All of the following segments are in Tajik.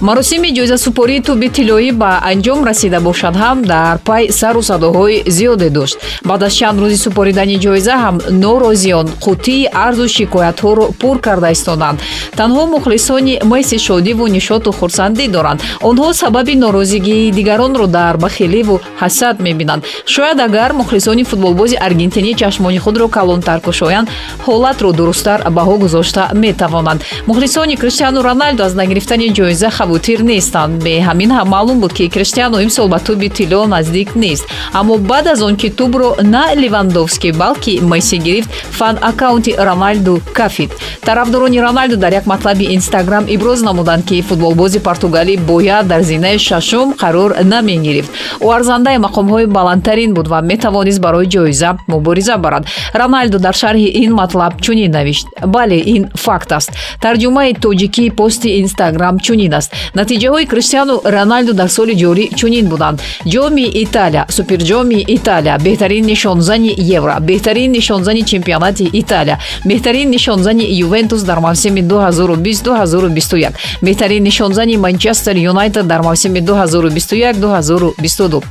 маросими ҷоизасупории тӯби тиллоӣ ба анҷом расида бошад ҳам дар пай сару садоҳои зиёде дошт. Баъд аз чанд рӯзи супоридани ҷоиза ҳам норозиён қуттии арзу шикоятҳоро пур карда истоданд танҳо мухлисони майси шодиву нишоту хурсандӣ доранд. Онҳо сабаби норозигии дигаронро дар бахиливу ҳасад мебинанд. Шояд агар мухлисони футболбози аргентинӣ чашмони худро калонтар кушоянд ҳолатро дурусттар баҳо гузошта метавонанд. Мухлисони криштиану роналдо аз нагирифтани ҷоиза хавотир нестанд. Бе ҳамин ҳам маълум буд ки криштиано имсол ба тӯби тилло наздик нест. Аммо баъд аз он ки тӯбро на левандовски балки месси гирифт фан аккаунти роналду кафид. Тарафдорони роналду дар як матлаби инстаграм иброз намуданд ки футболбози португалӣ бояд дар зинаи шашум қарор намегирифт. Ӯ арзандаи мақомҳои баландтарин буд ва метавонист барои ҷоиза мубориза барад. Роналду дар шарҳи ин матлаб чунин навишт. Бале ин факт аст. Тарҷумаи тоҷикии пости инстаграм чунин аст натиҷаҳои криштиану роналду дар соли ҷорӣ чунин буданд ҷоми италия суперҷоми италия беҳтарин нишонзани евро беҳтарин нишонзани чемпионати италия беҳтарин нишонзани ювентус дар мавсими 2020-2021 беҳтарин нишонзани манчестер юнайтед дар мавсими 2021-2022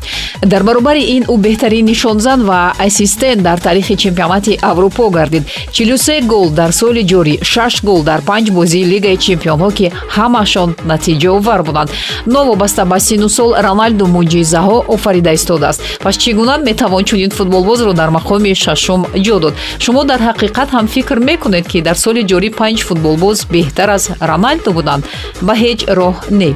дар баробари ин ӯ беҳтарин нишонзан ва ассистент дар таърихи чемпионати аврупо гардид 43 гол дар соли ҷорӣ 6 гол дар панҷ бозии лигаи чемпионҳо ки ҳамашон натиҷа натиҷаовар буданд. Новобаста ба сину сол роналду муъҷизаҳо офарида истодааст. Пас чӣ гуна метавон чунин футболбозро дар мақоми шашум ҷо дод? Шумо дар ҳақиқат ҳам фикр мекунед ки дар соли ҷорӣ панҷ футболбоз беҳтар аз роналду буданд. Ба ҳеҷ роҳ не.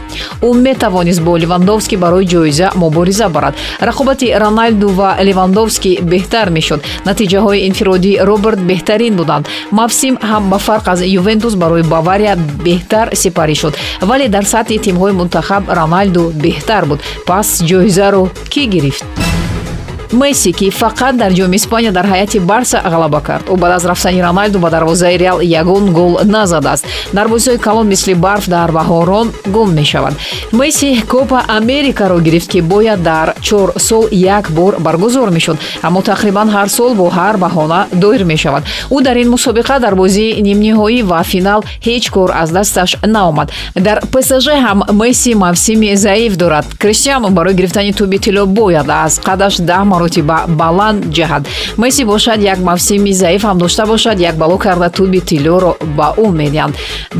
Ӯ метавонист бо левандовски барои ҷоиза мубориза барад. Рақобати роналду ва левандовски беҳтар мешуд. Натиҷаҳои инфиродии роберт беҳтарин буданд. Мавсим ҳам ба фарқ аз ювентус барои бавария беҳтар сипарӣ шуд. Вале дар сатҳи тимҳои мунтахаб роналду беҳтар буд. Пас ҷоизаро кӣ гирифт месси ки фақат дар ҷоми испания дар ҳайати барса ғалаба кард. Ӯ баъд аз рафтани роналду ба дарвозаи реал ягон гол назадааст дар бозиҳои калон мисли барф дар баҳорон гум мешаванд месси копа америкаро гирифт ки бояд дар чор сол як бор баргузор мешуд аммо тақрибан ҳар сол бо ҳар баҳона доир мешавад. Ӯ дар ин мусобиқа дар бозии нимниҳоӣ ва финал ҳеҷ кор аз дасташ наомад. Дар псж ҳам месси мавсими заиф дорад. Криштиану барои гирифтани тӯби тилло бояд аз қадаш даҳ маротиба баланд ҷаҳад. Месси бошад як мавсими заиф ҳам дошта бошад як бало карда тӯби тиллоро ба ӯ медиҳанд.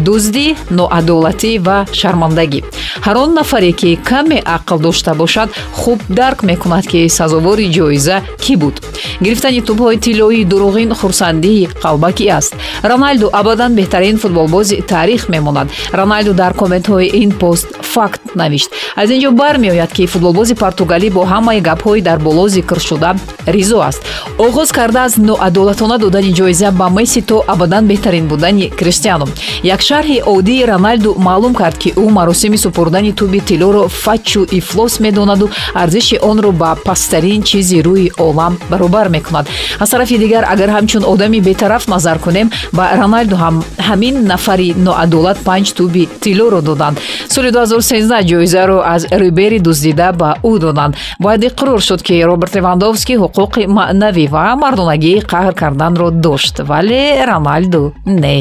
Дуздӣ ноадолатӣ ва шармандагӣ. Ҳар он нафаре ки каме ақл дошта бошад хуб дарк мекунад ки сазовори ҷоиза кӣ буд? Гирифтани тӯбҳои тиллоии дуруғин хурсандии қалбакӣ аст. Роналду абадан беҳтарин футболбози таърих мемонад. Роналду дар комментҳои ин пост факт навишт. Аз ин ҷо бармеояд ки футболбози португалӣ бо ҳамаи гапҳои дар боло зикршуда ризо аст. Оғоз карда аз ноадолатона додани ҷоиза ба месси то абадан беҳтарин будани криштиану. Як шарҳи оддии роналду маълум кард ки ӯ маросими супурдани тӯби тиллоро фачу ифлос медонаду арзиши онро ба пасттарин чизи рӯи олам баробар мекунад. Аз тарафи дигар агар ҳамчун одами бетараф назар кунем ба роналду ҳам ҳамин нафари ноадолат панҷ тӯби тиллоро доданд. Соли 2013 ҷоизаро аз рибери дуздида ба ӯ доданд бояд иқрор шуд ки роберт левандовский ҳуқуқи маънавӣ ва мардонагии қаҳр карданро дошт вале роналду не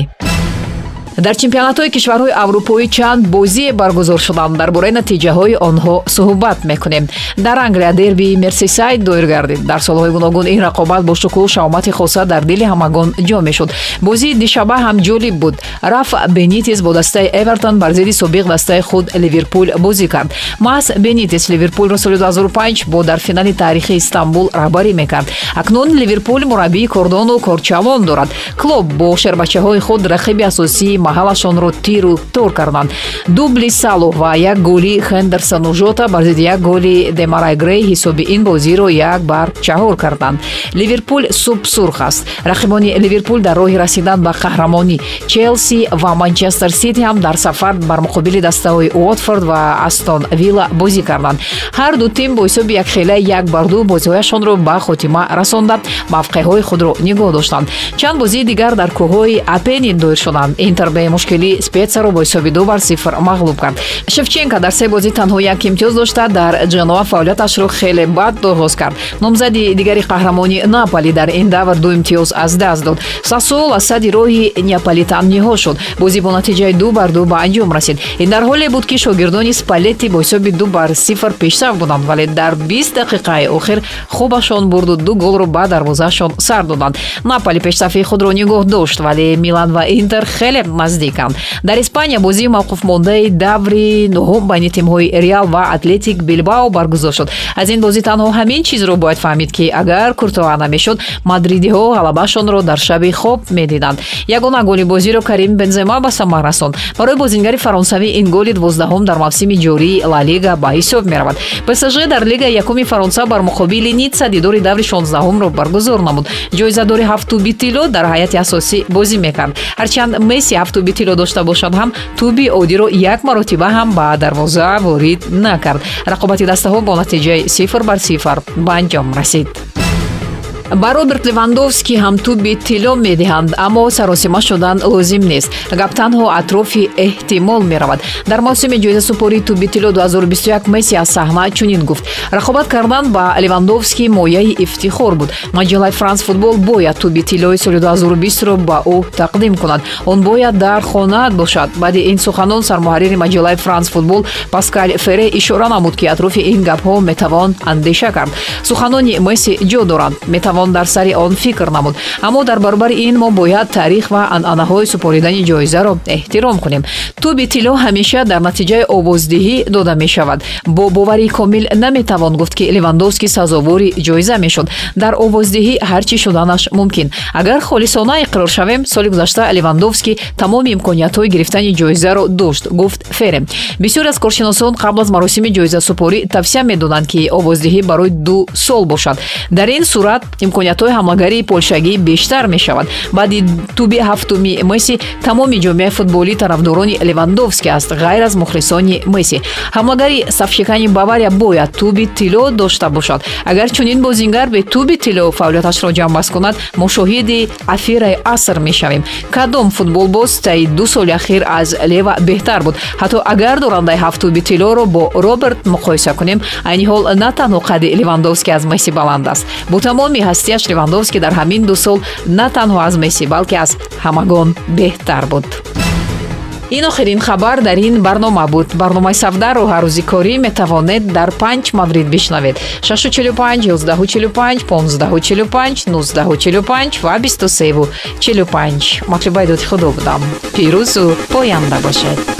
дар чемпионатҳои кишварҳои аврупоӣ чанд бозие баргузор шуданд. Дар бораи натиҷаҳои онҳо суҳбат мекунем. Дар англия дербии мерсисайд доир гардид. Дар солҳои гуногун ин рақобат бо шукӯҳ шаомати хоса дар дили ҳамагон ҷо мешуд. Бозии дишаба ҳам ҷолиб буд. Раф бенитис бо дастаи эвертон бар зидди собиқ дастаи худ ливерпул бозӣ кард. Маҳз бенитис ливерпулро соли 2005 бо дар финали таърихи истанбул раҳбарӣ мекард. Акнун ливерпул мураббии кордону корчалон дорад. Клуб бо шербачаҳои худ рақиби асосии маҳалашонро тиру тор карданд дубли салоҳ ва як голи хендерсону жота бар зидди як голи демарай грей ҳисоби ин бозиро як бар чаҳор карданд ливерпул суб сурх аст. Рақибони ливерпул дар роҳи расидан ба қаҳрамонӣ. Челси ва манчестер сити ҳам дар сафар бар муқобили дастаҳои уотфорд ва астон вилла бозӣ карданд ҳар ду тим бо ҳисоби якхела як бар ду бозиҳояшонро ба хотима расонда. Мавқеъҳои худро нигоҳ доштанд. Чанд бозии дигар дар кӯҳҳои апенин доир шуданд. Интер бе мушкилӣ спецаро бо ҳисоби ду бар сифр мағлуб кард шевченко дар се бозӣ танҳо як имтиёз дошта дар ҷаноа фаъолияташро хеле бад оғоз кард. Номзади дигари қаҳрамони наполи дар ин давр ду имтиёз аз даст дод. Сасуол аз сади роҳи неаполитан ниҳо шуд. Бозӣ бо натиҷаи ду бар ду ба анҷом расид. Ин дар ҳоле буд ки шогирдони спалетти бо ҳисоби ду бар сифр пешсаф буданд вале дар бист дақиқаи охир хубашон бурду ду голро ба дарвозаашон сар доданд. Наполи пешсафии худро нигоҳ дошт вале милан ва интер хеле наздиканд дар испания бозии мавқуфмондаи даври нуҳум байни тимҳои реал ва атлетик билбао баргузор шуд. Аз ин бозӣ танҳо ҳамин чизро бояд фаҳмид ки агар куртоа намешуд мадридиҳо ғалабаашонро дар шаби хоб медиданд ягона голи бозиро карим бензема ба самар расонд барои бозингари фаронсавӣ ин голи дувоздаҳум дар мавсими ҷории ла лига ба ҳисоб меравад. Псж дар лигаи якуми фаронса бар муқобили ницца дидори даври шонздаҳумро баргузор намуд. Ҷоизадори ҳафту битило дар ҳайати асосӣ бозӣ мекард. Ҳарчанд месси ҳафту битило дошта бошад ҳам туби одиро як маротиба ҳам ба дарвоза ворид накард. Рақобати дастаҳо бо натиҷаи сифр бар сифр ба анҷом расид ба роберт левандовский ҳам туби тилло медиҳанд аммо саросима шудан лозим нест. Гап танҳо атрофи эҳтимол меравад. Дар мавсими ҷоизасупории туби тилло 2021 месси аз саҳна чунин гуфт. Рақобат кардан ба левандовский мояи ифтихор буд. Маҷалаи франс футбол бояд туби тиллои соли 2020ро ба ӯ тақдим кунад. Он бояд дар хонаат бошад. Баъди ин суханон сармуҳаррири маҷалаи франс футбол паскал фере ишора намуд ки атрофи ин гапҳо метавон андеша кард. Суханони месси ҷо доранд? Метавон метавон дар сари он фикр намуд. Аммо дар баробари ин мо бояд таърих ва анъанаҳои супоридани ҷоизаро эҳтиром кунем. Туби тилло ҳамеша дар натиҷаи овоздиҳӣ дода мешавад. Бо бовари комил наметавон гуфт ки левандовски сазовори ҷоиза мешуд. Дар овоздиҳӣ ҳар чӣ шуданаш мумкин. Агар холисона иқрор шавем соли гузашта левандовски тамоми имкониятҳои гирифтани ҷоизаро дошт гуфт фере бисёре аз коршиносон қабл аз маросими ҷоизасупорӣ тавсия медоданд ки овоздиҳӣ барои ду сол бошад. Дар ин сурат имкониятҳои ҳамлагарии полшагӣ бештар мешавад. Баъди туби ҳафтуми месси тамоми ҷомеаи футболӣ тарафдорони левандовски аст ғайр аз мухлисони месси. Ҳамлагари сафшикани бавария бояд туби тилло дошта бошад. Агар чунин бозингар бе туби тилло фаъолияташро ҷамъбаст кунад мо шоҳиди афираи аср мешавем. Кадом футболбоз таи ду соли ахир аз лева беҳтар буд. Ҳатто агар дорандаи ҳафтуби тиллоро бо роберт муқоиса кунем айни ҳол на танҳо қадди левандовски аз месси баланд аст. Бо тамоми ҳастияш левандовски дар ҳамин ду сол на танҳо аз месси балки аз ҳамагон беҳтар буд. Ин охирин хабар дар ин барнома буд. Барномаи савдаро ҳаррӯзи корӣ метавонед дар панҷ маврид бишнавед. 645 145 1545 1945 ва 2345 матлубаи доди худо будам. Пирӯзу поянда бошед